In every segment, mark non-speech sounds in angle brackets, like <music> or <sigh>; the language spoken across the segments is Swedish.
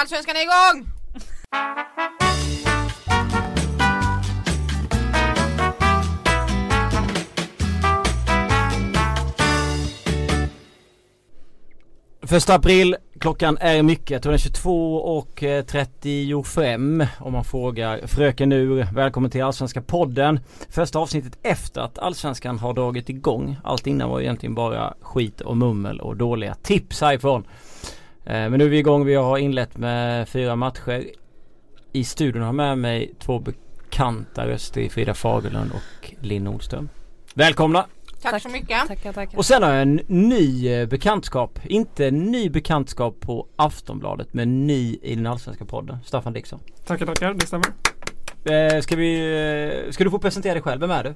Allsvenskan är igång! Första april, klockan är mycket, jag tror den är 22 och eh, 35 om man frågar Fröken ur. Välkommen till Allsvenska podden. Första avsnittet efter att Allsvenskan har dragit igång. Allt innan var egentligen bara skit och mummel och dåliga tips härifrån. Eh, Men nu är vi igång, vi har inlett med fyra matcher. I studion har jag med mig två bekanta röster i Frida Fagerlund och Linn Nordström. Välkomna! Tack, Tack. så mycket. Tackar, tackar. Och sen har jag en ny eh, bekantskap. Inte en ny bekantskap på Aftonbladet men ny i den allsvenska podden. Staffan Dixon. Tackar, tackar. Det stämmer. Eh, ska vi... Ska du få presentera dig själv? Vem är du?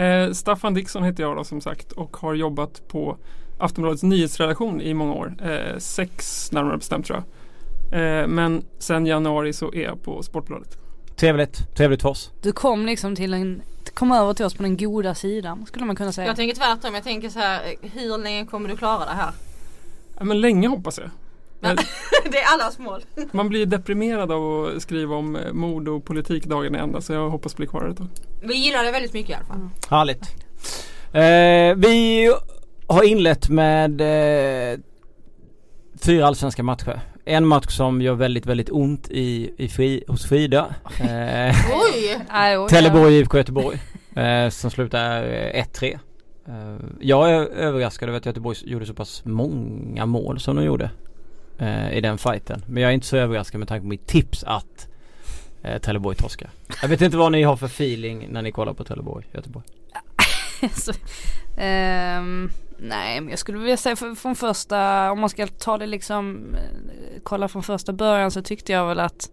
Eh, Staffan Dixon heter jag då som sagt och har jobbat på Aftonbladets nyhetsredaktion i många år. Eh, sex närmare bestämt tror jag. Eh, men sen januari så är jag på Sportbladet. Trevligt. Trevligt för oss. Du kom liksom till en, kom över till oss på den goda sidan skulle man kunna säga. Jag tänker tvärtom, jag tänker så här, hur länge kommer du klara det här? Ja, men länge hoppas jag. Eh, <laughs> det är allas mål. Man blir deprimerad av att skriva om eh, mord och politik dagen i ända så jag hoppas bli kvar ett tag. Vi gillar det väldigt mycket i alla fall. Härligt. Eh, vi har inlett med eh, fyra allsvenska matcher. En match som gör väldigt, väldigt ont i, i fri, hos Frida. <laughs> Eh, <laughs> Oj! Trelleborg IFK Göteborg. Eh, som slutar eh, 1-3. Eh, jag är överraskad över att Göteborg gjorde så pass många mål som de gjorde. Eh, I den fighten. Men jag är inte så överraskad med tanke på mitt tips att eh, Trelleborg torskar. Jag vet inte vad ni har för feeling när ni kollar på Trelleborg Göteborg. <laughs> så, ehm, nej men jag skulle vilja säga för, från första, om man ska ta det liksom, eh, kolla från första början så tyckte jag väl att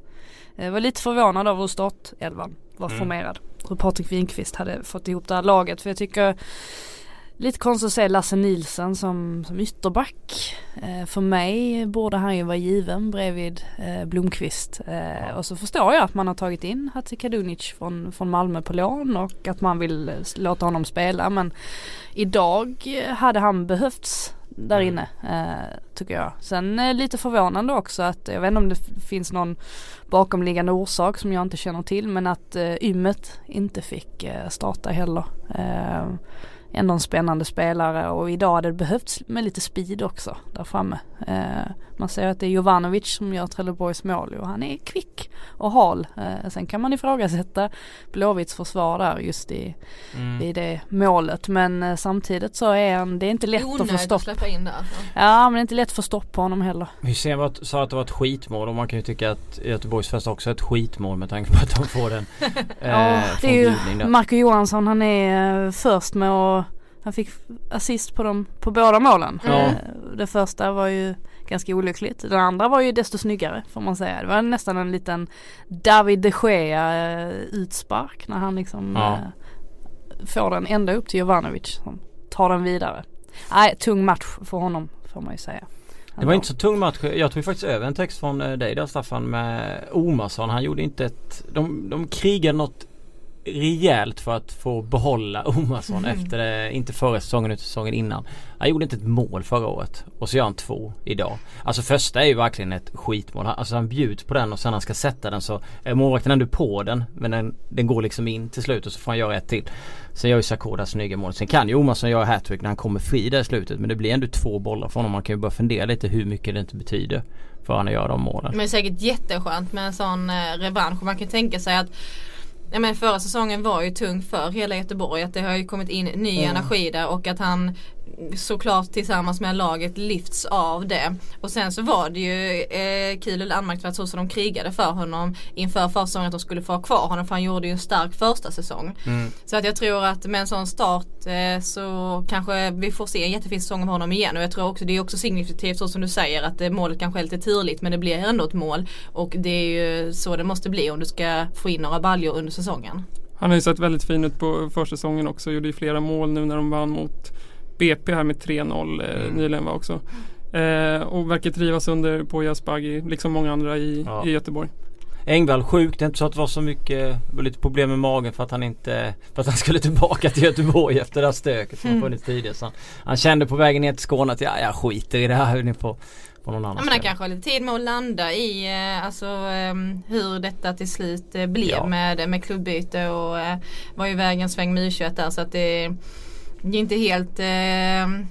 jag var lite förvånad över hur startelvan var Mm. formerad. Hur Patrik Winqvist hade fått ihop det här laget för jag tycker Lite konstigt att se Lasse Nilsson som, som ytterback. Eh, för mig borde han ju vara given bredvid eh, Blomqvist. Eh, Och så förstår jag att man har tagit in Hatzi Kadunic från, från Malmö på lån och att man vill eh, låta honom spela. Men idag eh, hade han behövts där Mm. inne eh, tycker jag. Sen eh, lite förvånande också att jag vet inte om det finns någon bakomliggande orsak som jag inte känner till men att eh, Ymmet inte fick eh, starta heller. Ändå en spännande spelare och idag hade det behövts med lite speed också där framme. Eh, man ser att det är Jovanovic som gör Trelleborgs mål och han är kvick och hal. Eh, sen kan man ifrågasätta Blåvitts försvar där just i, Mm. i det målet men eh, samtidigt så är han, det är inte lätt att få Onödigt att stopp. släppa in där. Alltså. Ja men det är inte lätt att få stopp på honom heller. Hysén sa att det var ett skitmål och man kan ju tycka att Göteborgs första också är ett skitmål med tanke på att de får den <laughs> eh, Ja, det är ju. Marco Johansson han är eh, först med att han fick assist på, dem, på båda målen. Ja. Eh, Det första var ju ganska olyckligt. Det andra var ju desto snyggare får man säga. Det var nästan en liten David de Gea eh, utspark när han liksom Ja. eh, får den ända upp till Jovanovic som tar den vidare. Nej, tung match för honom får man ju säga. Det var inte så tung match. Jag tog faktiskt över en text från dig där Staffan med Omarsson. Han gjorde inte ett... De, de krigade något rejält för att få behålla Omarsson efter, det, inte förra säsongen utan säsongen innan. Han gjorde inte ett mål förra året och så gör han två idag. Alltså första är ju verkligen ett skitmål. Alltså han bjuds på den och sen när han ska sätta den så är målvakten ändå på den men den, den går liksom in till slut och så får han göra ett till. Sen gör ju Sakoda snygga mål. Sen kan ju Omarsson göra hattrick när han kommer fri där i slutet men det blir ändå två bollar för honom. Man kan ju börja fundera lite hur mycket det inte betyder för han att göra de målen. Men det är säkert jätteskönt med en sån eh, revansch. Man kan tänka sig att Ja, men förra säsongen var ju tung för hela Göteborg. Att det har ju kommit in ny Mm. energi där och att han såklart tillsammans med laget lyfts av det. Och sen så var det ju eh, kul eller anmärkningsvärt så som de krigade för honom inför försäsongen att de skulle få ha kvar honom för han gjorde ju en stark första säsong. Mm. Så att jag tror att med en sån start eh, så kanske vi får se en jättefin säsong av honom igen. Och jag tror också det är också signifikativt så som du säger att eh, målet kanske är lite turligt men det blir ändå ett mål. Och det är ju så det måste bli om du ska få in några baljor under säsongen. Han har ju sett väldigt fin ut på försäsongen också. Gjorde ju flera mål nu när de vann mot BP här med 3-0 eh, Mm. nyligen var också. Eh, och verkar trivas under på Asbaghi liksom många andra i, Ja. i Göteborg. Engvall sjuk. Det är inte så att det var så mycket, det var lite problem med magen för att han inte, för att han skulle tillbaka till Göteborg efter det här stöket som Mm. har funnits tidigare. Så han, han kände på vägen ner till Skåne att ja, jag skiter i det här. Ni får, på någon annan Ja, men han kanske har lite tid med att landa i eh, alltså, eh, hur detta till slut blev Ja. med, med klubbyte och var ju vägen sväng med U21 där så att det, det är inte helt eh,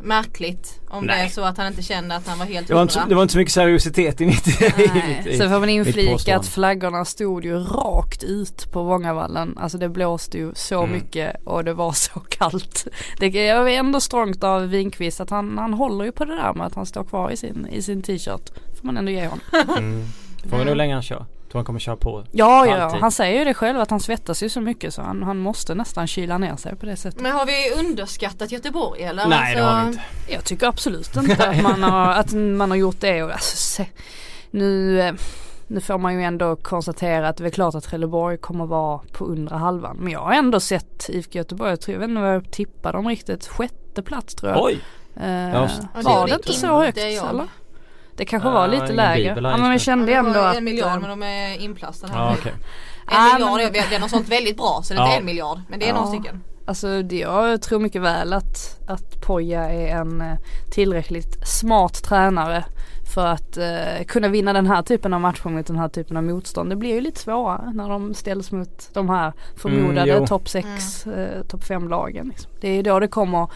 märkligt om Nej. det är så att han inte kände att han var helt Det var, inte, det var inte så mycket seriositet i mitt, <laughs> i Nej. mitt Sen får man inflika att flaggorna stod ju rakt ut på Vångavallen. Alltså det blåste ju så Mm. mycket och det var så kallt. Det är ändå strångt av Winqvist att han, han håller ju på det där med att han står kvar i sin, i sin t-shirt. Får man ändå ge honom. mm. Får vi nog hur länge han kör. Tror han kommer köra på. Ja, ja, Alltid. han säger ju det själv att han svettas ju så mycket så han, han måste nästan kyla ner sig på det sättet. Men har vi underskattat Göteborg eller? Nej det Alltså, har vi inte. Jag tycker absolut inte <laughs> att man har, att man har gjort det och alltså, se, nu, eh, nu får man ju ändå konstatera att det är klart att Trelleborg kommer vara på undre halvan. Men jag har ändå sett IFK Göteborg, jag, tror, jag vet inte vad jag tippade dem riktigt, sjätte plats tror jag. Oj! Eh, Ja, det var det inte så högt jag. eller? Det kanske var lite lägre. Ja, men nu. kände ändå att en miljard men de är inplastade här Ja nu. okej. En Ja, miljard, men- det är något sånt väldigt bra så det är Ja. inte en miljard. Men det är Ja. några stycken. Alltså det, jag tror mycket väl att, att Poja är en eh, tillräckligt smart tränare för att eh, kunna vinna den här typen av matcher mot den här typen av motstånd. Det blir ju lite svårare när de ställs mot de här förmodade Mm, topp 6, eh, topp 5 lagen. Liksom. Det är då det kommer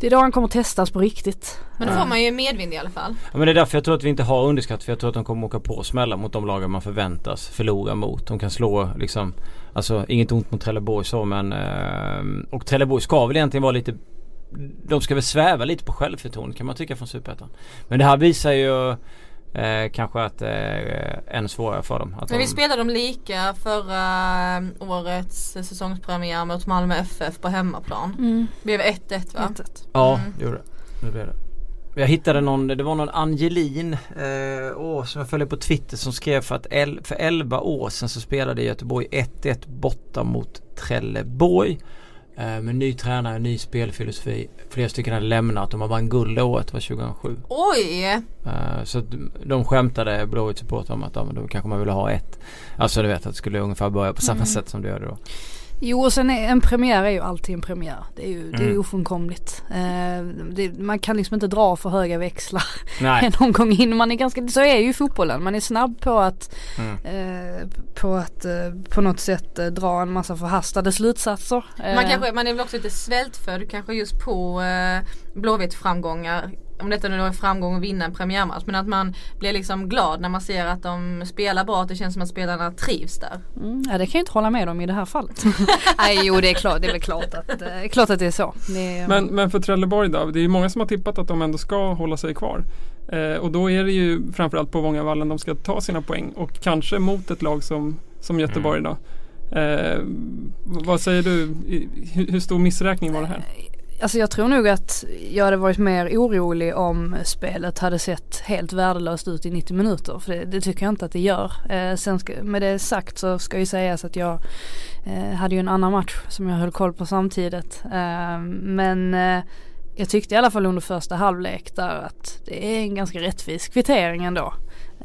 det är då han kommer testas på riktigt. Men då får man ju medvind i alla fall. Ja, men det är därför jag tror att vi inte har underskatt för jag tror att de kommer åka på smällar mot de lagen man förväntas förlora mot. De kan slå liksom Alltså inget ont mot Trelleborg så men eh, Och Trelleborg ska väl egentligen vara lite De ska väl sväva lite på självförtroende kan man tycka från Superettan. Men det här visar ju eh, kanske att det är ännu svårare för dem. Att Men de, vi spelade de lika förra eh, årets säsongspremiär mot Malmö FF på hemmaplan. Mm. Det blev 1-1 va? 1-1. Ja, Mm. det gjorde det. Det blev det. Jag hittade någon, det var någon Angelin eh, åh, som jag följer på Twitter som skrev för att el, för 11 år sedan så spelade Göteborg 1-1 borta mot Trelleborg. Eh, med ny tränare, ny spelfilosofi. Flera stycken hade lämnat. De har vann guld året, var 2007. Oj! Eh, så de skämtade Blåvitt support om att ja, då kanske man ville ha ett. Alltså du vet att det skulle ungefär börja på samma Mm. sätt som det gör då. Jo och sen är en premiär är ju alltid en premiär. Det är ju, det är Mm. ofrånkomligt. Eh, det, man kan liksom inte dra för höga växlar <laughs> Nej. en omgång in. Man är ganska, så är ju fotbollen. Man är snabb på att, Mm. eh, på, att eh, på något sätt eh, dra en massa förhastade slutsatser. Eh, Man, kanske, man är väl också lite svältfödd kanske just på eh, Blåvitt framgångar. Om detta nu är framgång att vinna en premiärmatch. Men att man blir liksom glad när man ser att de spelar bra. Att det känns som att spelarna trivs där. mm, ja, det kan jag inte hålla med om i det här fallet. <laughs> Nej jo det är klart, det är väl klart att, eh, klart att det är så. Det är, Men, men för Trelleborg då? Det är ju många som har tippat att de ändå ska hålla sig kvar. Eh, och då är det ju framförallt på Vångavallen de ska ta sina poäng och kanske mot ett lag som, som Göteborg då. Eh, vad säger du? Hur, hur stor missräkning var det här? Alltså jag tror nog att jag hade varit mer orolig om spelet hade sett helt värdelöst ut i 90 minuter. För det, det tycker jag inte att det gör. Eh, sen ska, med det sagt så ska ju sägas att jag eh, hade ju en annan match som jag höll koll på samtidigt. Eh, men eh, jag tyckte i alla fall under första halvlek där att det är en ganska rättvis kvittering ändå.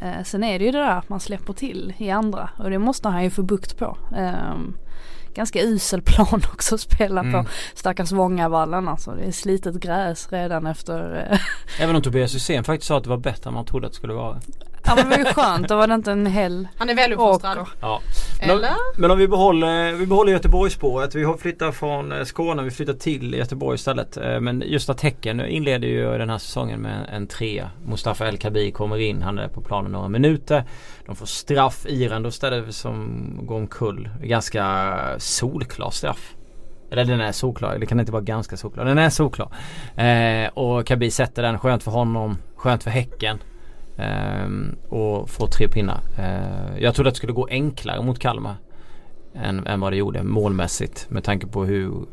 Eh, sen är det ju det där att man släpper till i andra och det måste han ju få bukt på. Eh, Ganska usel plan <laughs> också att spela Mm. på. Stackars Vångavallen alltså. Det är slitet gräs redan efter. eh, Även om Tobias Hysén faktiskt sa att det var bättre än man trodde att det skulle vara. Ja men det var ju skönt. Då var det inte en hel Han är väluppfostrad. Ja. Eller? men om vi behåller, vi behåller Göteborgsspåret. Vi har flyttat från eh, Skåne, vi flyttar till Göteborg istället. Eh, Men just att Häcken inleder ju den här säsongen med en trea. Mustafa El Kabi kommer in, han är på planen några minuter. De får straff, Iran då istället som går omkull. Ganska solklar straff. Eller den är solklar, det kan inte vara ganska solklar. Den är solklar. Eh, och Kabi sätter den, skönt för honom, skönt för Häcken. Ehm, och få tre pinnar. Ehm, jag trodde att det skulle gå enklare mot Kalmar. Än, än vad det gjorde målmässigt. Med tanke på hur,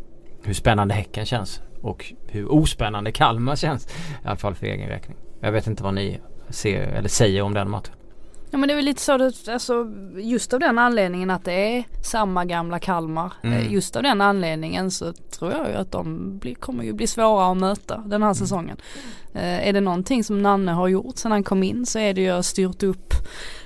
hur spännande Häcken känns. Och hur ospännande Kalmar känns. I alla fall för egen räkning. Jag vet inte vad ni ser eller säger om den matchen. Ja men det är väl lite så det, alltså just av den anledningen att det är samma gamla Kalmar. Mm. eh, Just av den anledningen så tror jag ju att de blir, kommer ju bli svåra att möta den Mm. här säsongen. Eh, är det någonting som Nanne har gjort sedan han kom in så är det ju att styrt upp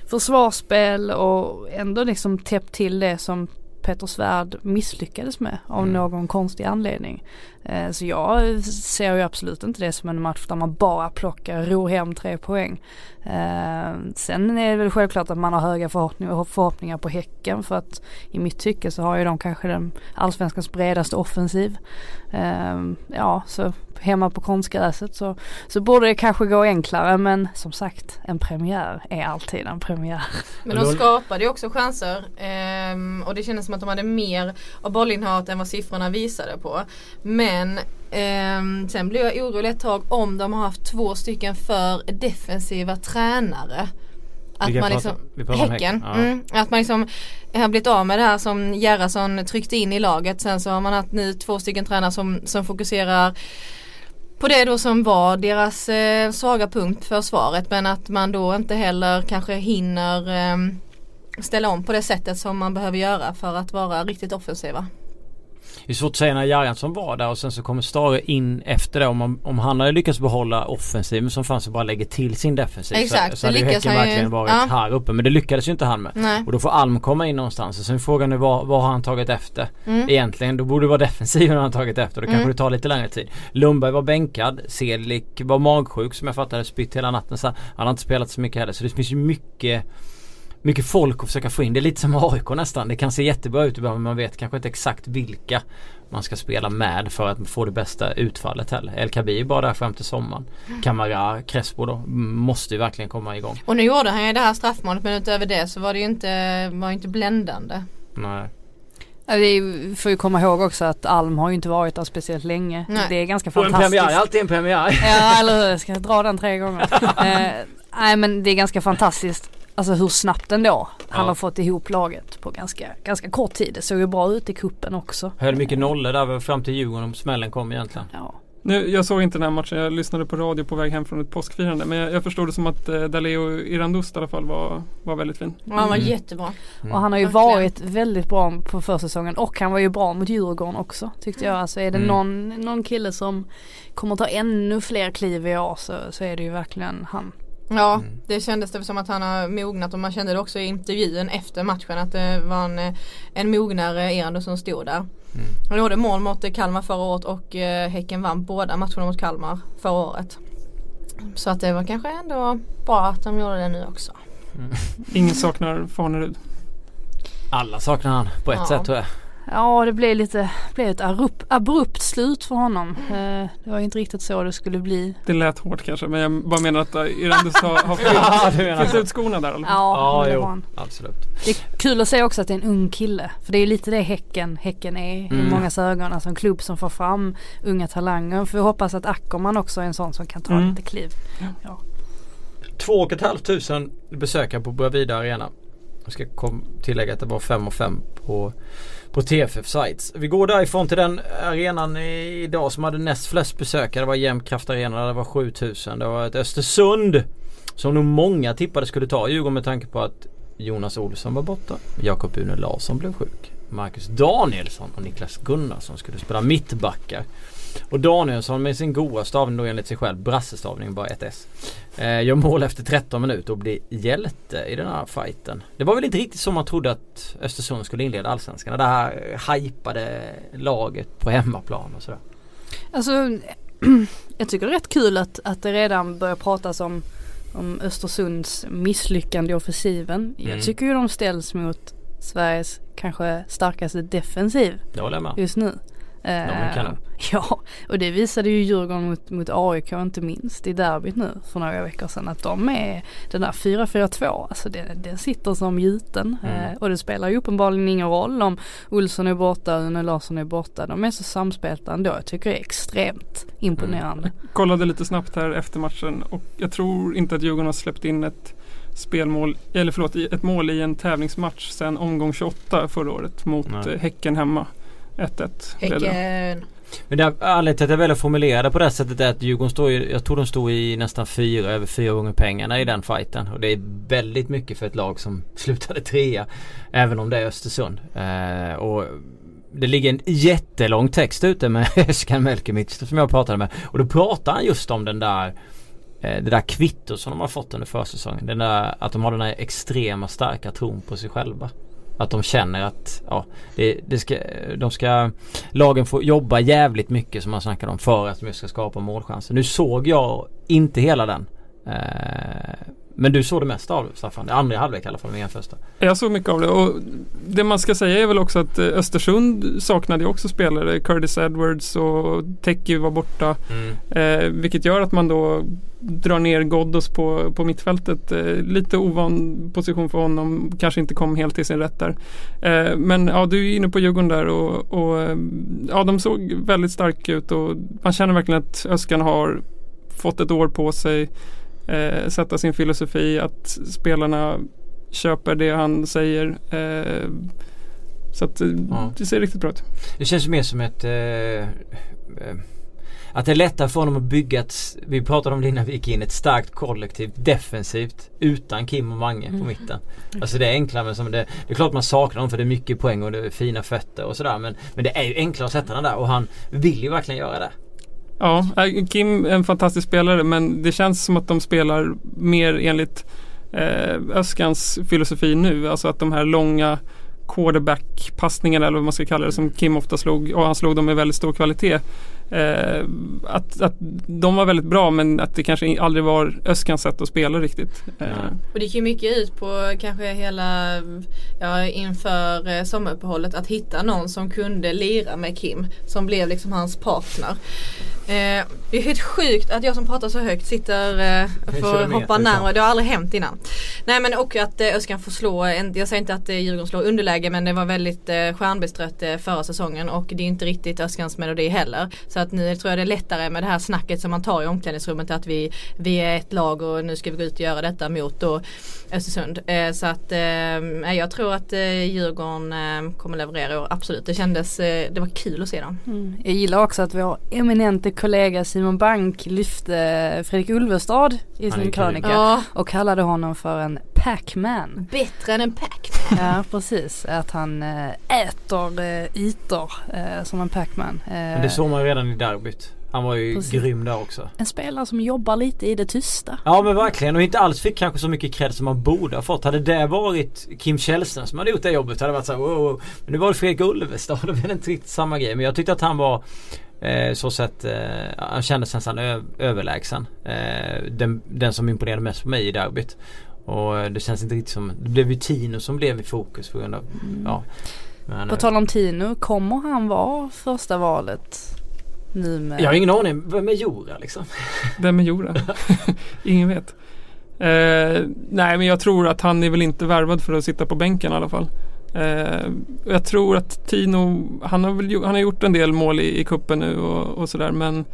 försvarsspel och ändå liksom täppt till det som Peter Svärd misslyckades med av Mm. någon konstig anledning. Eh, så jag ser ju absolut inte det som en match där man bara plockar, ror hem tre poäng. Eh, sen är det väl självklart att man har höga förhoppningar, förhoppningar på Häcken för att i mitt tycke så har ju de kanske den allsvenskans bredaste offensiv. Eh, ja, så hemma på konstgräset så, så borde det kanske gå enklare men som sagt en premiär är alltid en premiär. Men de skapade ju också chanser ehm, och det kändes som att de hade mer av bollinnehavet än vad siffrorna visade på. Men ehm, sen blev jag orolig ett tag om de har haft två stycken för defensiva tränare. Att man liksom, häcken. Häcken, ja. Mm, att man liksom har blivit av med det här som Gerhardsson tryckte in i laget. Sen så har man haft nu två stycken tränare som, som fokuserar på det då som var deras eh, svaga punkt för svaret men att man då inte heller kanske hinner eh, ställa om på det sättet som man behöver göra för att vara riktigt offensiva. Det är svårt att säga när Jarjansson var där och sen så kommer Stare in efter det. Om, man, om han hade lyckats behålla offensiven som fanns och bara lägger till sin defensiv. Exakt, så, så det hade ju Häcken ju. verkligen varit Ja. här uppe. Men det lyckades ju inte han med. Nej. Och då får Alm komma in någonstans. Och sen frågan är vad, vad har han tagit efter? Mm. Egentligen, då borde det vara defensiven han tagit efter. Då kanske Mm. det tar lite längre tid. Lundberg var bänkad. Selik var magsjuk som jag fattade. Spytt hela natten. Så han har inte spelat så mycket heller. Så det finns ju mycket mycket folk att försöka få in. Det är lite som AIK nästan. Det kan se jättebra ut ibland men man vet kanske inte exakt vilka man ska spela med för att få det bästa utfallet heller. El Kabi är bara där fram till sommaren. Kamara, Crespo då måste ju verkligen komma igång. Och nu gjorde han ju det här straffmålet men utöver det så var det ju inte, var ju inte bländande. Nej. Vi får ju komma ihåg också att Alm har ju inte varit där speciellt länge. Nej. Det är ganska Och en fantastiskt. premiär, alltid en premiär. Ja eller hur, jag ska dra den tre gånger. <laughs> eh, nej men det är ganska fantastiskt. Alltså hur snabbt ändå han Ja. har fått ihop laget på ganska, ganska kort tid. Det såg ju bra ut i kuppen också. Höll mycket nollor där fram till Djurgården om smällen kom egentligen. Ja. Nu, jag såg inte den här matchen, jag lyssnade på radio på väg hem från ett påskfirande. Men jag, jag förstod det som att eh, Daleo Irandust i alla fall var, var väldigt fin. Och han var Mm. jättebra. Och han har ju Verkligen. varit väldigt bra på försäsongen och han var ju bra mot Djurgården också tyckte jag. Alltså är det Mm. någon, någon kille som kommer ta ännu fler kliv i år så, så är det ju verkligen han. Ja, Mm. det kändes det som att han har mognat och man kände det också i intervjun efter matchen att det var en, eh, en mognare Erando som stod där. Mm. Han gjorde mål mot Kalmar förra året och eh, Häcken vann båda matcherna mot Kalmar förra året. Så att det var kanske ändå bra att de gjorde det nu också. Ingen saknar Farnerud. Alla saknar han på ett Ja. sätt tror jag. Ja det blev lite, blev ett abrupt, abrupt slut för honom. Eh, det var ju inte riktigt så det skulle bli. Det lät hårt kanske men jag bara menar att eh, Irandust har, <laughs> har Ja, fyllt, menar fyllt ut skorna där i fall. Ja, men det jo. var han. Absolut. Det är kul att se också att det är en ung kille. För det är lite det Häcken, häcken är i Mm. många ögon. Alltså en klubb som får fram unga talanger. För vi hoppas att Ackerman också är en sån som kan ta Mm. lite kliv. Ja. Två och ett halvt tusen besökare på Bravida Arena. Jag ska kom, tillägga att det var fem och fem på, på TFF Sites. Vi går därifrån till den arenan idag som hade näst flest besökare. Det var Jämtkraft Arena där det var 7000. Det var ett Östersund som nog många tippade skulle ta Djurgården med tanke på att Jonas Olsson var borta. Jakob Une Larsson blev sjuk. Marcus Danielsson och Niklas Gunnarsson skulle spela mittbackar. Och Danielsson med sin goa stavning då enligt sig själv, brassestavning bara ett S. Eh, gör mål efter 13 minuter och blir hjälte i den här fighten. Det var väl inte riktigt som man trodde att Östersund skulle inleda Allsvenskan. Det här hypade laget på hemmaplan och sådär. Alltså <clears throat> jag tycker det är rätt kul att, att det redan börjar pratas om, om Östersunds misslyckande i offensiven. Mm. Jag tycker ju de ställs mot Sveriges kanske starkaste defensiv just nu. Eh, <laughs> ja, och det visade ju Djurgården mot, mot AIK inte minst i derbyt nu för några veckor sedan. Att de är, den där 4-4-2, alltså den, den sitter som gjuten. Mm. Eh, och det spelar ju uppenbarligen ingen roll om Olsson är borta, Une Larsson är borta. De är så samspelta ändå. Jag tycker det är extremt imponerande. Kollade lite snabbt här efter matchen och jag tror inte att Djurgården har släppt in ett spelmål, eller förlåt, ett mål i en tävlingsmatch sedan omgång 28 förra året mot Nej. eh, Häcken hemma. 1-1 blev det. Häcken. Men det, anledningen till att jag väljer att formulera det på det här sättet är att Djurgården står ju, jag tror de stod i nästan fyra, över fyra gånger pengarna i den fighten. Och det är väldigt mycket för ett lag som <laughs> slutade trea. Även om det är Östersund. Eh, och det ligger en jättelång text ute med <laughs> Özcan Melkemic som jag pratade med. Och då pratar han just om den där eh, det där kvittot som de har fått under försäsongen. Den där, att de har den där extrema starka tron på sig själva. Att de känner att ja, det, det ska, de ska Lagen får jobba jävligt mycket som man snackade om för att de ska skapa målchanser. Nu såg jag inte hela den. Eh, men du såg det mesta av det Staffan? Andra halvlek i alla fall med första. Jag såg mycket av det och det man ska säga är väl också att eh, Östersund saknade också spelare. Curtis Edwards och Teki var borta. Mm. Eh, vilket gör att man då drar ner Ghoddos på, på mittfältet. Eh, lite ovan position för honom. Kanske inte kom helt till sin rätt där. Eh, men ja, du är inne på Djurgården där och, och eh, ja, de såg väldigt starka ut och man känner verkligen att Öskan har fått ett år på sig eh, sätta sin filosofi, att spelarna köper det han säger. Eh, så att eh, ja. det ser riktigt bra ut. Det känns mer som ett eh, eh, att det är lättare för honom att bygga ett, vi pratade om det innan vi gick in, ett starkt kollektivt defensivt utan Kim och Mange mm. på mitten. Alltså det är enklare men som det, det är klart man saknar honom för det är mycket poäng och det är fina fötter och sådär men, men det är ju enklare att sätta den där och han vill ju verkligen göra det. Ja, äh, Kim är en fantastisk spelare men det känns som att de spelar mer enligt eh, Öskans filosofi nu. Alltså att de här långa quarterback-passningarna eller vad man ska kalla det som Kim ofta slog och han slog dem med väldigt stor kvalitet. Eh, att, att de var väldigt bra men att det kanske aldrig var Öskans sätt att spela riktigt. Eh. Och det gick ju mycket ut på kanske hela ja, inför eh, sommaruppehållet att hitta någon som kunde lira med Kim som blev liksom hans partner. Eh, det är helt sjukt att jag som pratar så högt sitter eh, och får hoppa närmare. Det har aldrig hänt innan. Nej men och att eh, Öskan får slå, en, jag säger inte att eh, Djurgården slår underläge men det var väldigt eh, stjärnbestrött eh, förra säsongen och det är inte riktigt Öskans melodi heller. Så att nu tror jag det är lättare med det här snacket som man tar i omklädningsrummet att vi, vi är ett lag och nu ska vi gå ut och göra detta mot då Östersund. Eh, så att eh, jag tror att eh, Djurgården eh, kommer leverera och absolut det kändes, eh, det var kul att se dem. Mm. Jag gillar också att vår eminente kollega Simon Bank lyfte Fredrik Ulvestad i sin krönika ja. och kallade honom för en Pac-Man. Bättre än en Pac-Man. Ja precis, att han äh, äter äh, ytor äh, som en Pac-Man. Men det såg man ju redan i derbyt. Han var ju Precis. grym där också. En spelare som jobbar lite i det tysta. Ja men verkligen och inte alls fick kanske så mycket cred som han borde ha fått. Hade det varit Kim Källström som hade gjort det jobbet hade det varit så här, wow, Men nu var det Fredrik Ulvestad <laughs> och det blev inte riktigt samma grej. Men jag tyckte att han var eh, så sett, eh, han kändes nästan överlägsen. Eh, den, den som imponerade mest på mig i derbyt. Och det känns inte riktigt som, det blev ju Tino som blev i fokus på grund av, mm. ja. Men, på tal om Tino, kommer han vara första valet? nu med... Jag har ingen aning. Vem är Jora liksom? <laughs> Vem är Jora? <laughs> ingen vet. Eh, nej men jag tror att han är väl inte värvad för att sitta på bänken i alla fall. Eh, jag tror att Tino, han har, väl, han har gjort en del mål i, i kuppen nu och, och sådär men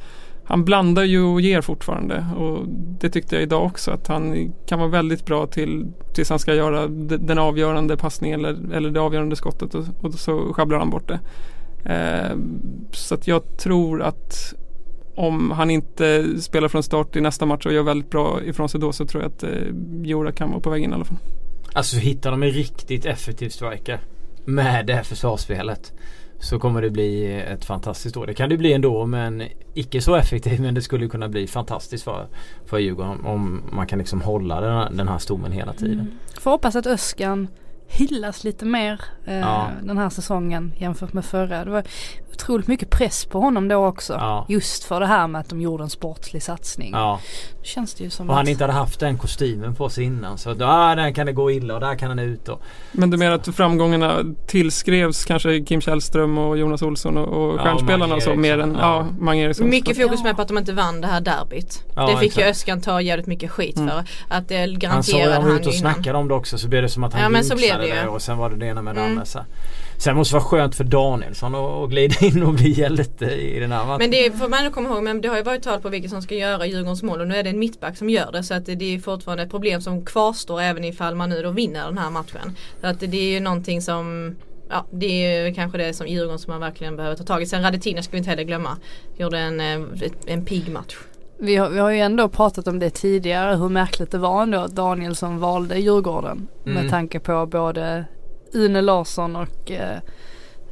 han blandar ju och ger fortfarande och det tyckte jag idag också att han kan vara väldigt bra till tills han ska göra den avgörande passningen eller, eller det avgörande skottet och, och så sjabblar han bort det. Eh, så att jag tror att om han inte spelar från start i nästa match och gör väldigt bra ifrån sig då så tror jag att eh, Jura kan vara på väg in i alla fall. Alltså hittar de en riktigt effektiv striker med det här försvarsspelet så kommer det bli ett fantastiskt år. Det kan det bli ändå men icke så effektiv men det skulle kunna bli fantastiskt för, för Djurgården om man kan liksom hålla den här, den här stommen hela tiden. Mm. Får hoppas att Öskan hyllas lite mer eh, ja. den här säsongen jämfört med förra. Det var otroligt mycket press på honom då också. Ja. Just för det här med att de gjorde en sportslig satsning. Ja. Känns det ju som och att... han inte hade haft den kostymen på sig innan. Så då, ah, där kan det gå illa och där kan han ut. Och... Men du menar att framgångarna tillskrevs kanske Kim Källström och Jonas Olsson och, och ja, stjärnspelarna och så mer än ja. ja Mange Eriksson. Mycket fokus med på att de inte vann det här derbyt. Ja, det fick exakt. ju Öskan ta jävligt mycket skit mm. för. Att det garanterade han Han sa ut och snackade om det också så blev det som att han ja, men så blev det, det och sen var det det ena med det mm. andra. Sen måste det vara skönt för Danielsson att glida <laughs> in och bli hjälte i den här matchen. Men det får man komma ihåg, men det har ju varit tal på vilka som ska göra Djurgårdens mål och nu är det en mittback som gör det så att det är fortfarande ett problem som kvarstår även ifall man nu då vinner den här matchen. Så att det är ju någonting som Ja, det är ju kanske det som Djurgården som man verkligen behöver ta tag i. Sen Radetina ska vi inte heller glömma. Gjorde en, eh, en pigg match. Vi har, vi har ju ändå pratat om det tidigare hur märkligt det var ändå att Danielsson valde Djurgården. Mm. Med tanke på både Une Larsson och eh,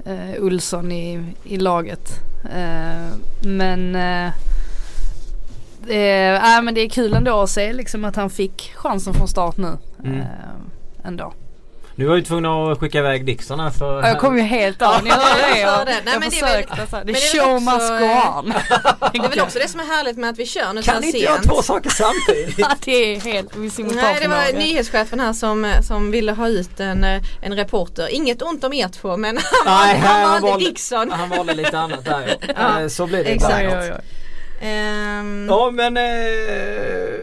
eh, Olsson i, i laget. Eh, men eh, äh, men det är kul ändå att se liksom att han fick chansen från start nu. Mm. ändå. Nu var vi tvungna att skicka iväg Dixon här för... Jag kom ju helt av, hörde det. Jag. Nej, jag men det är väl- försökte the det är show också, must go on. Det är väl också det som är härligt med att vi kör nu Kan inte göra sent. två saker samtidigt? Det är helt Nej det var nyhetschefen här som, som ville ha ut en, en reporter. Inget ont om er två men han, Nej, han han valde valde- Dixon. Han valde lite annat där ja. <laughs> Ja, Eh, Så blir det exakt. ibland. Oj. Ehm, Ja men eh,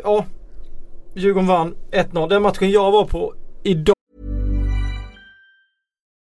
ja. Djurgården vann 1-0. Den matchen jag var på idag.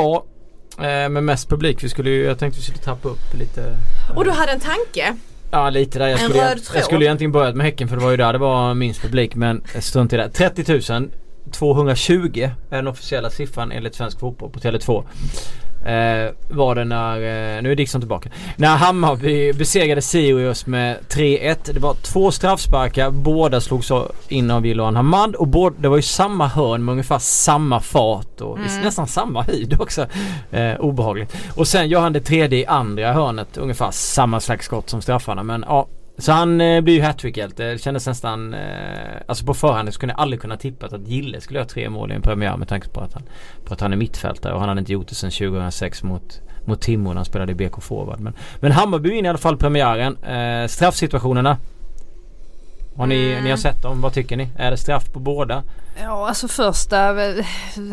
Ja. Eh, med mest publik. Vi skulle ju, jag tänkte vi skulle tappa upp lite. eh, och du hade en tanke. Ja lite där. Jag En skulle, röd tråd. jag skulle egentligen börjat med Häcken för det var ju där det var minst publik men strunt i det. 30 000 220 är den officiella siffran enligt Svensk Fotboll på Tele2. Eh, var det när, eh, nu är Dixon tillbaka. När Hammarby besegrade Sirius med 3-1. Det var två straffsparkar. Båda slogs in av Ilan Hamad och båda, det var ju samma hörn med ungefär samma fart och i nästan samma höjd också. Eh, obehagligt. Och sen gör han det tredje i andra hörnet. Ungefär samma slags skott som straffarna men ja. Så han eh, blir ju hattrickhjälte. Det kändes nästan... Eh, alltså på förhand så kunde jag aldrig kunna tippa att Gille skulle göra tre mål i en premiär med tanke på att han, på att han är mittfältare och han hade inte gjort det sedan 2006 mot, mot Timrå när han spelade i BK Forward. Men, men Hammarby vinner i alla fall premiären. Eh, straffsituationerna. Har ni, Mm. ni har sett dem? Vad tycker ni? Är det straff på båda? Ja alltså första, eh,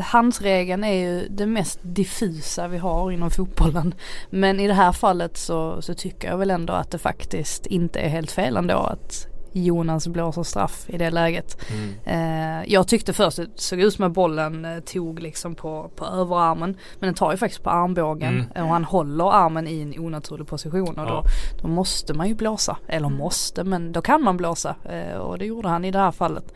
handsregeln är ju det mest diffusa vi har inom fotbollen. Men i det här fallet så, så tycker jag väl ändå att det faktiskt inte är helt fel ändå att Jonas blåser straff i det läget. Eh, jag tyckte först att det såg ut som att bollen eh, tog liksom på, på överarmen. Men den tar ju faktiskt på armbågen Mm. eh, och han håller armen i en onaturlig position och Ja. då, då måste man ju blåsa. Eller måste men då kan man blåsa eh, och det gjorde han i det här fallet.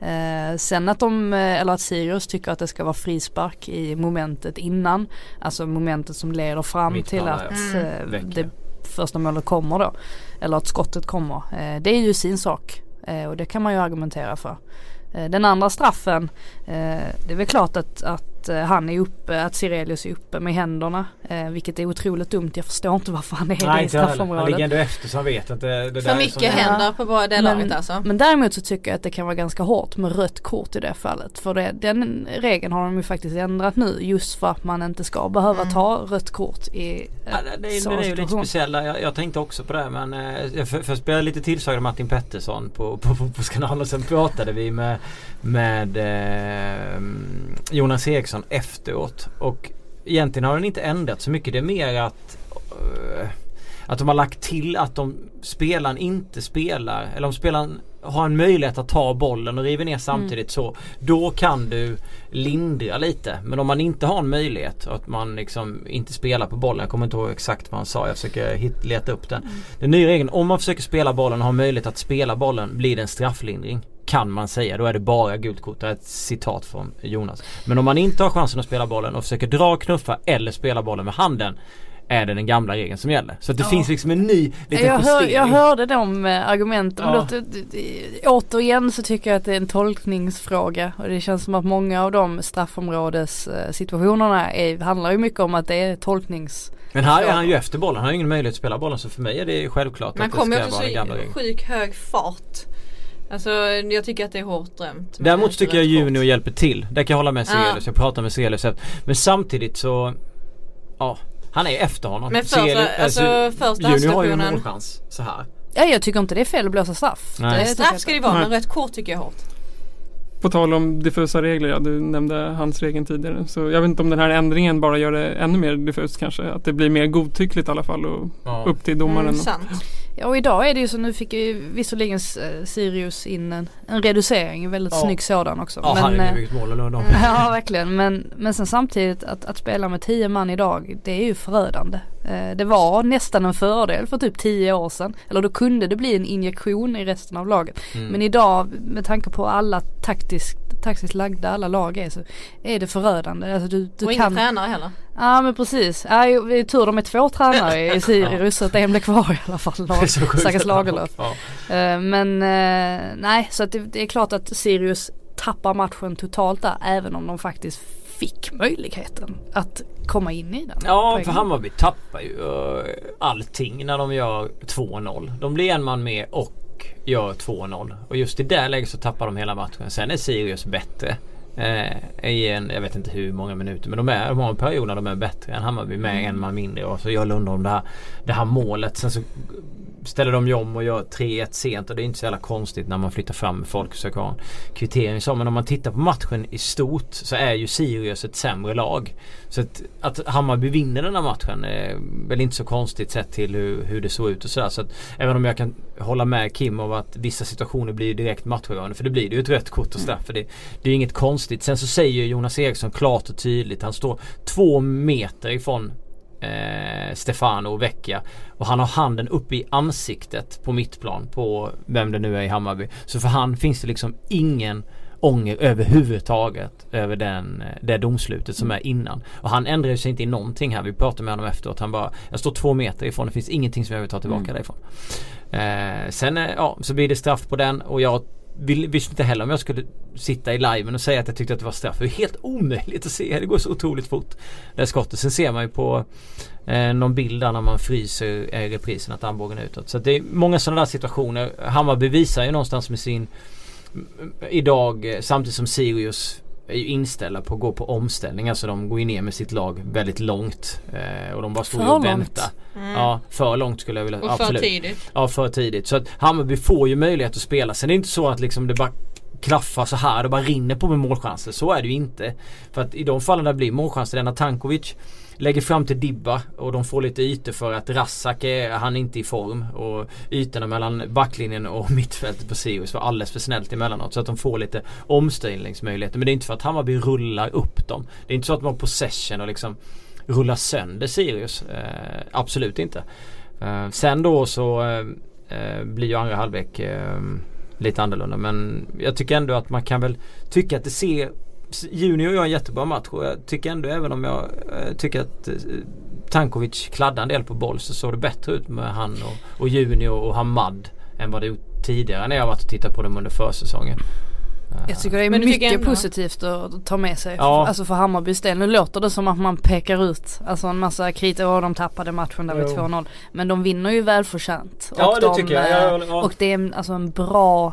Eh, sen att de, eh, eller att Sirius tycker att det ska vara frispark i momentet innan. Alltså momentet som leder fram till Mittbanan, att ja. eh, Väcker. det första målet kommer då. Eller att skottet kommer. Eh, det är ju sin sak. Eh, och det kan man ju argumentera för. Eh, den andra straffen, det är väl klart att, att eh, han är uppe, att Sirelius är uppe med händerna. Eh, vilket är otroligt dumt. Jag förstår inte varför han är det i heller. Han straffområdet. ligger ändå efter så han vet att det, det där För mycket händer på båda det laget alltså. men däremot så tycker jag att det kan vara ganska hårt med rött kort i det fallet. För det, den regeln har de ju faktiskt ändrat nu just för att man inte ska behöva Mm. ta rött kort i Ja, eh, det, det, sådana det är ju lite speciella. Jag, jag tänkte också på det men eh, jag för, först blev jag lite tillsagd av Martin Pettersson på, på Fotbollskanalen och sen pratade vi med, med eh, Jonas Eriksson efteråt. Och egentligen har den inte ändrat så mycket. Det är mer att eh, att de har lagt till att de spelaren inte spelar eller om spelaren har en möjlighet att ta bollen och river ner samtidigt så då kan du lindra lite. Men om man inte har en möjlighet att man liksom inte spelar på bollen. Jag kommer inte ihåg exakt vad han sa. Jag försöker hit, leta upp den. Den nya regeln, om man försöker spela bollen och har möjlighet att spela bollen blir det en strafflindring. Kan man säga. Då är det bara gult kort. Det är ett citat från Jonas. Men om man inte har chansen att spela bollen och försöker dra, knuffa eller spela bollen med handen är det den gamla regeln som gäller. Så att det Ja. finns liksom en ny liten Jag, hör, justering. jag hörde de eh, argumenten men Ja. då, d- d- återigen så tycker jag att det är en tolkningsfråga och det känns som att många av de straffområdessituationerna är, handlar ju mycket om att det är tolknings Men här är han ju efter bollen. Han har ju ingen möjlighet att spela bollen så för mig är det självklart Man att det kommer ska också vara den gamla regeln. sjuk hög fart. Alltså jag tycker att det är hårt med Däremot tycker jag. Junior hjälper till. Det kan jag hålla med Ja. Selius. Jag pratar med Selius. Men samtidigt så Ja Han är efter honom. Men första- Selius- alltså, första Junior har ju en målchans så här. Ja jag tycker inte det är fel att blåsa straff. Nej. Straff ska det vara men rött kort tycker jag är hårt. På tal om diffusa regler, ja, du nämnde hans regeln tidigare. Så jag vet inte om den här ändringen bara gör det ännu mer diffust kanske. Att det blir mer godtyckligt i alla fall och Ja. upp till domaren. Mm, och- sant. Ja och idag är det ju så nu fick ju visserligen eh, Sirius in en, en reducering, en väldigt Ja. snygg sådan också. Ja men, herregud eh, vilket mål eller de. <laughs> Ja verkligen men, men sen samtidigt att, att spela med tio man idag det är ju förödande. Eh, det var nästan en fördel för typ tio år sedan. Eller då kunde det bli en injektion i resten av laget. Mm. Men idag med tanke på alla taktisk, taktiskt lagda alla lag är så är det förödande. Alltså du, du och kan... inga tränare heller. Ja men precis. Ja, jo, vi är tur de är två tränare i <laughs> Sirius så att en blir kvar i alla fall. <laughs> Det. Stackars Lagerlöf. Ja. Eh, Men eh, nej så att det, det är klart att Sirius tappar matchen totalt där även om de faktiskt fick möjligheten att komma in i den. Ja, poängen. för Hammarby tappar ju uh, allting när de gör 2-0. De blir en man med och gör 2-0. Och just i det läget så tappar de hela matchen. Sen är Sirius bättre. Eh, i en, jag vet inte hur många minuter men de är, de har en period när de är bättre än Hammarby med en man mindre och så gör Lundholm det här, det här målet. Sen så ställer de ju om och gör 3-1 sent och det är inte så jävla konstigt när man flyttar fram folk och försöker ha en kvittering så. Men om man tittar på matchen i stort så är ju Sirius ett sämre lag. Så att, att Hammarby vinner den här matchen är väl inte så konstigt sett till hur, hur det såg ut och sådär. Så att även om jag kan hålla med Kim om att vissa situationer blir direkt matchavgörande. För det blir det ju ett rött kort och straff. För det, det är ju inget konstigt. Sen så säger Jonas Eriksson klart och tydligt. Han står två meter ifrån eh, Stefano Vecchia. Och han har handen uppe i ansiktet på mittplan på vem det nu är i Hammarby. Så för han finns det liksom ingen ånger överhuvudtaget över den, eh, det domslutet som är innan. Och han ändrar sig inte i någonting här. Vi pratade med honom efteråt. Han bara, jag står två meter ifrån. Det finns ingenting som jag vill ta tillbaka Mm. därifrån. Eh, sen eh, ja, så blir det straff på den och jag vill, visste inte heller om jag skulle sitta i liven och säga att jag tyckte att det var straff. Det är helt omöjligt att se. Det går så otroligt fort. Det här skottet. Sen ser man ju på eh, någon bild där när man fryser i reprisen att armbågen är utåt. Så det är många sådana där situationer. Hammarby visar ju någonstans med sin mm, idag eh, samtidigt som Sirius är ju inställda på att gå på omställning. Alltså de går ju ner med sitt lag väldigt långt. Eh, och de bara står För och väntar. Ja, för långt skulle jag vilja. Och för absolut. tidigt. Ja, för tidigt. Så att Hammarby får ju möjlighet att spela. Sen är det inte så att liksom det bara klaffar så här. Det bara rinner på med målchanser. Så är det ju inte. För att i de fallen där det blir målchanser. Denna Tankovic lägger fram till Dibba och de får lite ytor för att Rassak är han är inte i form. Och ytorna mellan backlinjen och <laughs> mittfältet på Sirius var alldeles för snällt emellanåt. Så att de får lite omställningsmöjligheter. Men det är inte för att Hammarby rullar upp dem. Det är inte så att de har possession och liksom rullar sönder Sirius. Eh, absolut inte. Eh, sen då så eh, eh blir ju andra halvlek eh, lite annorlunda. Men jag tycker ändå att man kan väl tycka att det ser Junior gör en jättebra match och jag tycker ändå även om jag eh, tycker att eh, Tankovic kladdade en del på boll så såg det bättre ut med han och, och Junior och Hamad än vad det gjort tidigare när jag varit och tittat på dem under försäsongen. Eh, Jag tycker det är mycket ändå- positivt att ta med sig. Ja. Alltså för Hammarbys del. Nu låter det som att man pekar ut alltså en massa kritik. Och de tappade matchen där vid Jo. 2-0. Men de vinner ju välförtjänt. Ja, och det de, tycker jag. eh, Ja, ja. Och det är alltså en bra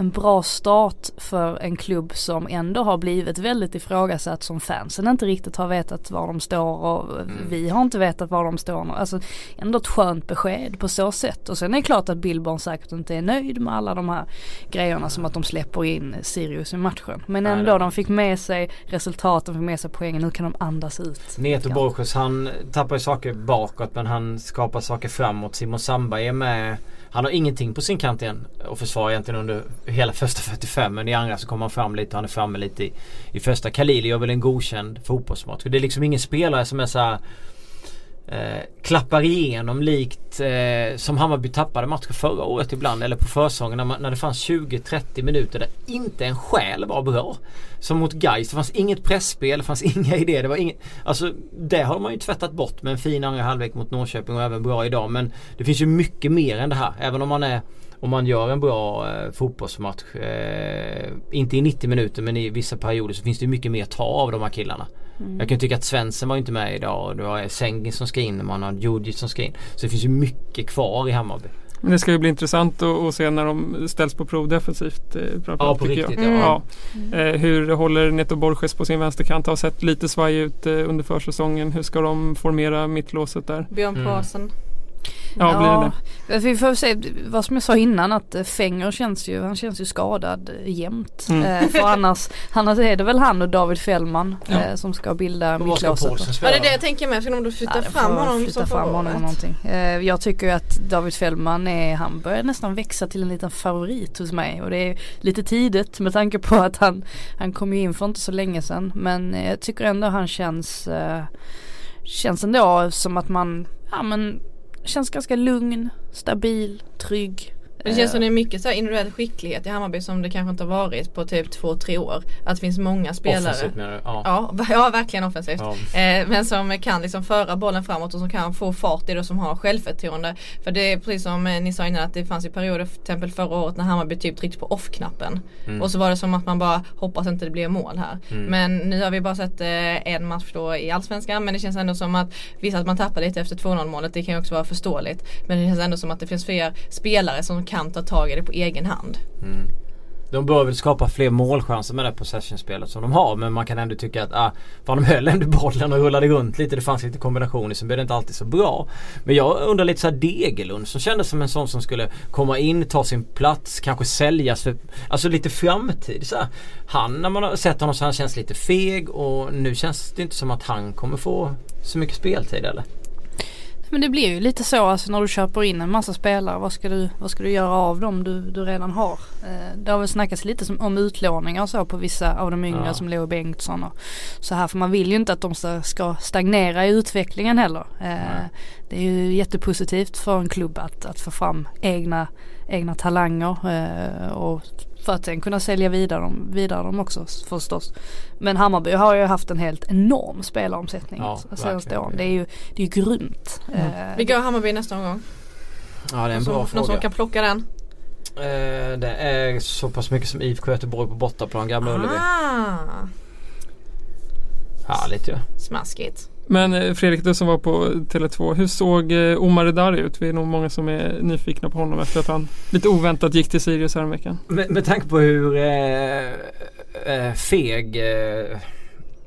en bra start för en klubb som ändå har blivit väldigt ifrågasatt som fansen inte riktigt har vetat var de står och Mm. vi har inte vetat var de står. Alltså ändå ett skönt besked på så sätt. Och sen är det klart att Billborn säkert inte är nöjd med alla de här grejerna som att de släpper in Sirius i matchen. Men ändå, nej. de fick med sig resultaten, fick med sig poängen. Nu kan de andas ut. Neto. Borges han tappar ju saker bakåt men han skapar saker framåt. Simon Samba är med. Han har ingenting på sin kant igen och försvara egentligen under hela första 45 men i andra så kommer han fram lite och han är framme lite i, i första. Khalili gör väl en godkänd fotbollsmatch. Det är liksom ingen spelare som är så här, eh, klappar igenom likt eh, som Hammarby tappade matcher förra året ibland eller på försäsongen när, man, när det fanns 20-30 minuter där inte en själ var bra. Som mot Gais. Det fanns inget pressspel, det fanns <laughs> inga idéer. Det var inget, alltså det har man ju tvättat bort med en fin andra halvlek mot Norrköping och även bra idag. Men det finns ju mycket mer än det här. Även om man är om man gör en bra eh, fotbollsmatch. Eh, inte i 90 minuter men i vissa perioder så finns det mycket mer att ta av de här killarna. Jag kan tycka att Svensson var inte med idag och du har Sengin som ska in och man har Djurdjic som ska in. Så det finns ju mycket kvar i Hammarby. Men det ska ju bli intressant att, se när de ställs på prov defensivt. eh, Ja, på riktigt, jag. ja. Ja. Eh, hur håller Neto Borges på sin vänsterkant? Har sett lite svaj ut eh, under försäsongen. Hur ska de formera mittlåset där? Björn Mm. Paulsen. Ja, blir det Vi får se vad som jag sa innan att eh, Fenger känns ju, han känns ju skadad eh, jämt. Mm. Eh, för annars, <laughs> annars är det väl han och David Fällman Ja. eh, som ska bilda mittlåset. Ja det är det jag tänker med. Ska de då flytta Ja, det fram honom flytta fram honom någonting. Eh, jag tycker ju att David Fällman är, han börjar nästan växa till en liten favorit hos mig och det är lite tidigt med tanke på att han, han kom ju in för inte så länge sedan men jag tycker ändå han känns, eh, känns ändå som att man, ja men känns ganska lugn, stabil, trygg. Det känns som det är mycket så individuell skicklighet i Hammarby som det kanske inte har varit på typ två, tre år. Att det finns många spelare. Offensivt menar? Ja. Ja, ja verkligen offensivt. Ja. Eh, men som kan liksom föra bollen framåt och som kan få fart i det och som har självförtroende. För det är precis som eh, ni sa innan att det fanns ju perioder till exempel förra året när Hammarby typ tryckte på off-knappen. Mm. Och så var det som att man bara hoppas inte det blir mål här. Men nu har vi bara sett eh, en match då i Allsvenskan men det känns ändå som att visst att man tappar lite efter 2-0 målet det kan ju också vara förståeligt. Men det känns ändå som att det finns fler spelare som kan ta tag i det på egen hand. Mm. De bör väl skapa fler målchanser med det possession-spelet som de har. Men man kan ändå tycka att ah, fan de höll ändå bollen och rullade runt lite. Det fanns lite kombinationer som blev det inte alltid så bra. Men jag undrar lite såhär Degerlund som kändes som en sån som skulle komma in, ta sin plats, kanske säljas för alltså lite framtid. Så här. Han, när man har sett honom så han känns lite feg och nu känns det inte som att han kommer få så mycket speltid eller? Men det blir ju lite så alltså när du köper in en massa spelare. Vad ska du, vad ska du göra av dem du, du redan har? Eh, det har väl snackats lite som, om utlåningar och så på vissa av de yngre Ja. som Leo Bengtsson och så här. För man vill ju inte att de ska, stagnera i utvecklingen heller. Eh, det är ju jättepositivt för en klubb att, att få fram egna, egna talanger eh, och för att sen kunna sälja vidare dem, vidare dem också förstås. Men Hammarby har ju haft en helt enorm spelaromsättning Ja, senaste verkligen. åren. Det är ju, det är ju grymt. Eh, Vilka har Hammarby nästa omgång? Ja det är en Någon bra som, någon som fråga. kan plocka den? Eh, det är så pass mycket som IFK Göteborg på bortaplan, Gamla Ullevi. Ah, Härligt ju. smaskigt. Men eh, Fredrik, du som var på Tele2. Hur såg eh, Omar Redari ut? Vi är nog många som är nyfikna på honom efter att han lite oväntat gick till Sirius häromveckan. Med, med tanke på hur eh, eh feg eh,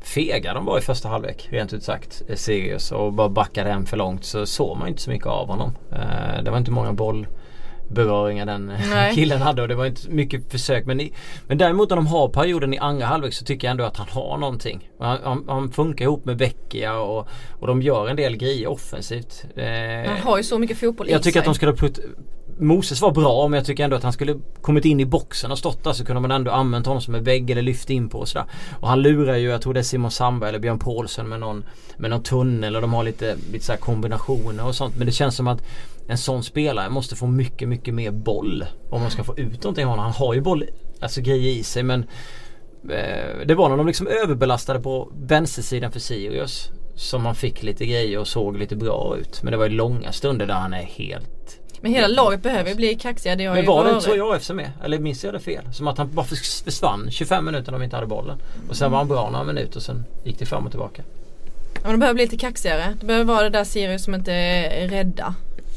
fega de var i första halvlek rent ut sagt. Sirius och bara backade hem för långt så såg man inte så mycket av honom. Eh, det var inte många boll bollberöringar den eh, Nej. <laughs> killen hade och det var inte mycket försök. Men, i, men däremot när de har perioden i andra halvlek så tycker jag ändå att han har någonting. Han, han, han funkar ihop med Vecchia och, och de gör en del grejer offensivt. Eh, Han har ju så mycket fotboll i jag tycker sig. att de skulle ha putt Moses var bra men jag tycker ändå att han skulle kommit in i boxen och stått där så kunde man ändå använt honom som en vägg eller lyft in på och sådär. Och han lurar ju, jag tror det är Simon Sandberg eller Björn Paulsen med någon, med någon tunnel och de har lite, lite så kombinationer och sånt. Men det känns som att en sån spelare måste få mycket, mycket mer boll. Om man ska få ut någonting av honom. Han har ju boll, alltså grejer i sig men eh, det var när de liksom överbelastade på vänstersidan för Sirius. Som man fick lite grejer och såg lite bra ut. Men det var ju långa stunder där han är helt Men hela laget behöver ju bli kaxiga. Det har men var det inte så i AFC med? Eller minns jag det fel? Som att han bara förs- försvann 25 minuter när de inte hade bollen. Och sen var han bra några minuter och sen gick det fram och tillbaka. Ja, men de behöver bli lite kaxigare. Det behöver vara det där Sirius som inte är rädda.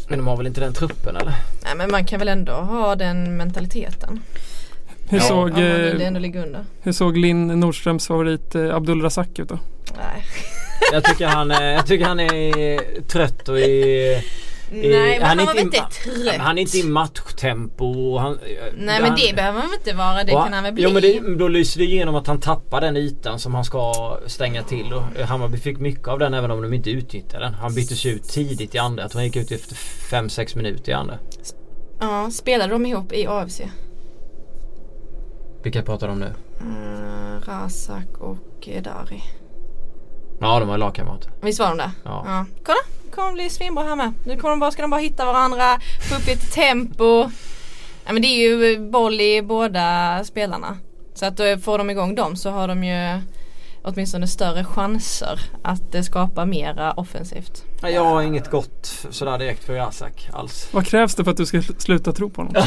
Men de har väl inte den truppen eller? Nej men man kan väl ändå ha den mentaliteten. Hur, Ja, såg, man eh, vill ändå ligga under. hur såg Linn Nordströms favorit eh, Abdul Razak ut då? Nej. Jag tycker han, är- jag tycker han är trött och är... Nej men han, är var väl inte trött? Han är inte i matchtempo han, Nej men han, det behöver han väl inte vara. Det kan han väl bli. Jo men det, då lyser det igenom att han tappar den ytan som han ska stänga till. Och Hammarby fick mycket av den även om de inte utnyttjade den. Han byttes ut tidigt i andra. Jag tror han gick ut efter 5-6 minuter i andra. Ja, spelade de ihop i AFC? Vilka pratar de om nu? Uh, Razak och eh, Dari. Ja de var lagkamrater. Visst var de det? Ja. Kolla, det kommer bli svinbra här med. Nu kommer de bara, ska de bara hitta varandra, få upp lite tempo. Ja men det är ju boll i båda spelarna. Så att då får de igång dem så har de ju åtminstone större chanser att eh, skapa mera offensivt. Jag har inget gott sådär direkt för Razak alls. Vad krävs det för att du ska sl- sluta tro på honom? <laughs>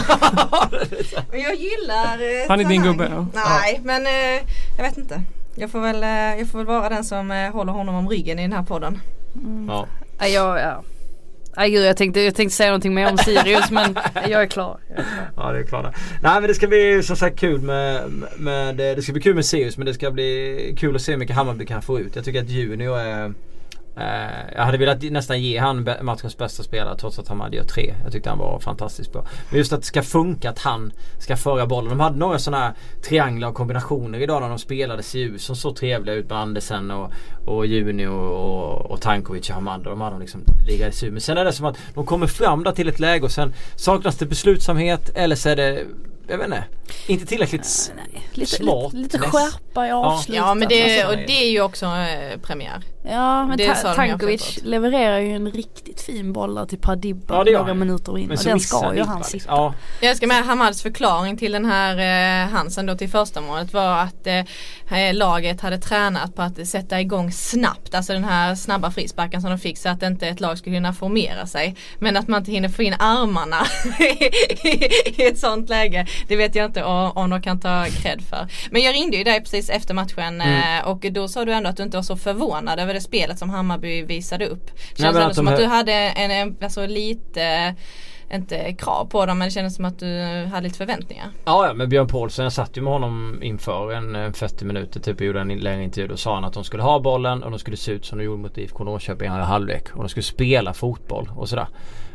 Jag gillar eh, Han är din gubbe, ja. Nej men eh, jag vet inte. Jag får, väl, eh, jag får väl vara den som eh, håller honom om ryggen i den här podden. Ja. Ja, ja. Nej gud jag tänkte, jag tänkte säga någonting mer om Sirius men jag är klar. Jag är klar. Ja det är klart. Nej men det ska bli som sagt kul med, med det ska bli kul med Sirius men det ska bli kul att se hur mycket Hammarby kan få ut. Jag tycker att Junior är jag hade velat nästan ge han matchens bästa spelare trots att Hamad gör tre. Jag tyckte han var fantastiskt bra. Men just att det ska funka att han ska föra bollen. De hade några sådana här trianglar och kombinationer idag när de spelade CU som såg trevliga ut med Andersen och, och Junior och, och Tankovic och Hamad. De hade liksom liggade CU. Men sen är det som att de kommer fram där till ett läge och sen saknas det beslutsamhet eller så är det jag vet inte. Inte tillräckligt s- Lite, smart. lite, lite skärpa i avslutet. Ja men det, och det är ju också eh, premiär. Ja men Ta- Tankovic levererar ju en riktigt fin boll där till Padibba Ja, några han. minuter in Men och den ska ju han liksom. sitta. Ja, Jag ska med Hamads förklaring till den här eh, Hansen då till första målet var att eh, laget hade tränat på att sätta igång snabbt, alltså den här snabba frisparken som de fick så att inte ett lag skulle hinna formera sig. Men att man inte hinner få in armarna <laughs> i ett sånt läge, det vet jag inte om, om de kan ta cred för. Men jag ringde ju dig precis efter matchen Mm. eh, och då sa du ändå att du inte var så förvånad över det spelet som Hammarby visade upp. Det Nej, känns ändå att som att du hade en, en alltså lite inte krav på dem men det kändes som att du hade lite förväntningar. Ja, ja men Björn Paulsen, jag satt ju med honom inför en eh, 40 minuter typ och gjorde en längre intervju. Då sa han att de skulle ha bollen och de skulle se ut som de gjorde mot IFK Norrköping i halvlek. Och de skulle spela fotboll och sådär.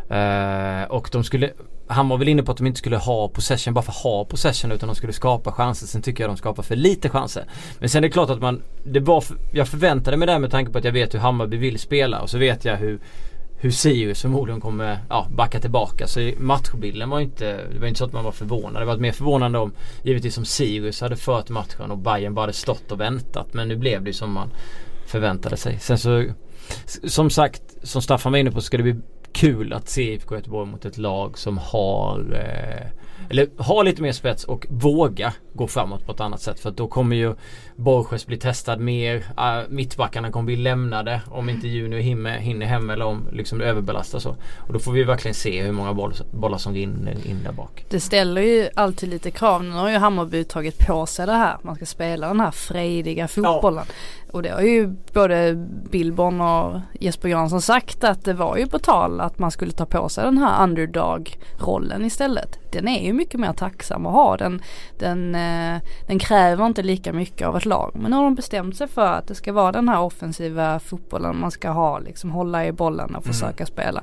Eh, och de skulle han var väl inne på att de inte skulle ha possession bara för att ha possession utan de skulle skapa chanser. Sen tycker jag de skapar för lite chanser. Men sen är det klart att man, det var för, jag förväntade mig det med tanke på att jag vet hur Hammarby vill spela och så vet jag hur hur Sirius förmodligen kommer ja, backa tillbaka. Så matchbilden var inte, det var inte så att man var förvånad. Det var mer förvånande om givetvis om Sirius hade fört matchen och Bayern bara hade stått och väntat. Men nu blev det ju som man förväntade sig. Sen så som sagt, som Staffan var inne på ska det bli kul att se IFK Göteborg mot ett lag som har eh, eller har lite mer spets och våga gå framåt på ett annat sätt. För då kommer ju Borges bli testad mer. Uh, mittbackarna kommer bli lämnade om inte Junior hinner, hinner hem eller om liksom det överbelastar så. Och då får vi verkligen se hur många boll, bollar som rinner in där bak. Det ställer ju alltid lite krav. Nu har ju Hammarby tagit på sig det här. Man ska spela den här frejdiga fotbollen. Och det har ju både Billborn och Jesper Jansson sagt att det var ju på tal att man skulle ta på sig den här underdog-rollen istället. Den är ju mycket mer tacksam att ha. Den, den, eh, den kräver inte lika mycket av ett lag. Men nu har de bestämt sig för att det ska vara den här offensiva fotbollen man ska ha. Liksom hålla i bollen och försöka spela.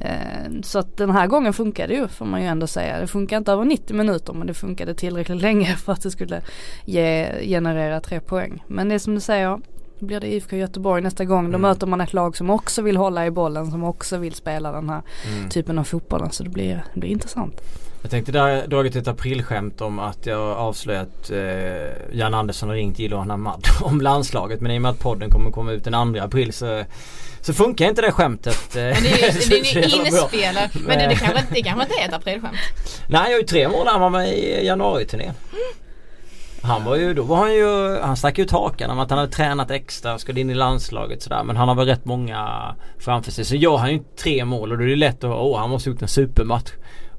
Eh, så att den här gången funkar det ju får man ju ändå säga. Det funkar inte över 90 minuter men det funkade tillräckligt <laughs> länge för att det skulle ge, generera tre poäng. Men det är som du säger, blir det IFK Göteborg nästa gång. Då Mm. möter man ett lag som också vill hålla i bollen, som också vill spela den här Mm. typen av fotbollen. Så det blir, det blir intressant. Jag tänkte där dragit ett aprilskämt om att jag avslöjat eh, Jan Andersson har ringt Jiloan Ahmad <laughs> om landslaget. Men i och med att podden kommer komma ut den 2 april så, så funkar inte det skämtet. eh, Men det är ju <laughs> så det är ju inspelare. Men det, det, kanske, inte- det kanske inte är ett aprilskämt. Nej jag har ju tre var med i januari-turné. Han var ju, då var han ju, han stack ut hakan om att han hade tränat extra och skulle in i landslaget sådär. Men han har väl rätt många framför sig. Så gör han ju tre mål och då är det lätt att, åh han måste ha gjort en supermatch.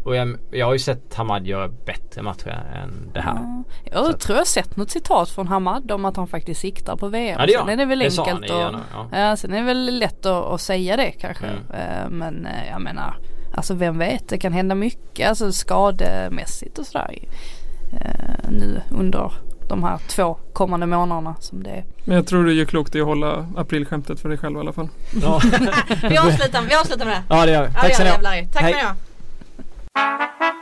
Och jag, jag har ju sett Hamad göra bättre matcher än det här. Ja. Jag Så tror jag sett något citat från Hamad om att han faktiskt siktar på VM. Ja det Sen är det väl Det enkelt att, januari, ja. ja, sen är det väl lätt att, att säga det kanske. Mm. Eh, Men eh, jag menar, alltså vem vet, det kan hända mycket, alltså skademässigt och sådär. Eh, Nu under de här två kommande månaderna som det är. Men jag tror du gör klokt i att hålla aprilskämtet för dig själv i alla fall. Ja, <laughs> Vi avslutar, vi avslutar med det. ja det gör vi. Ja, Tack så i. Tack Hej. för det.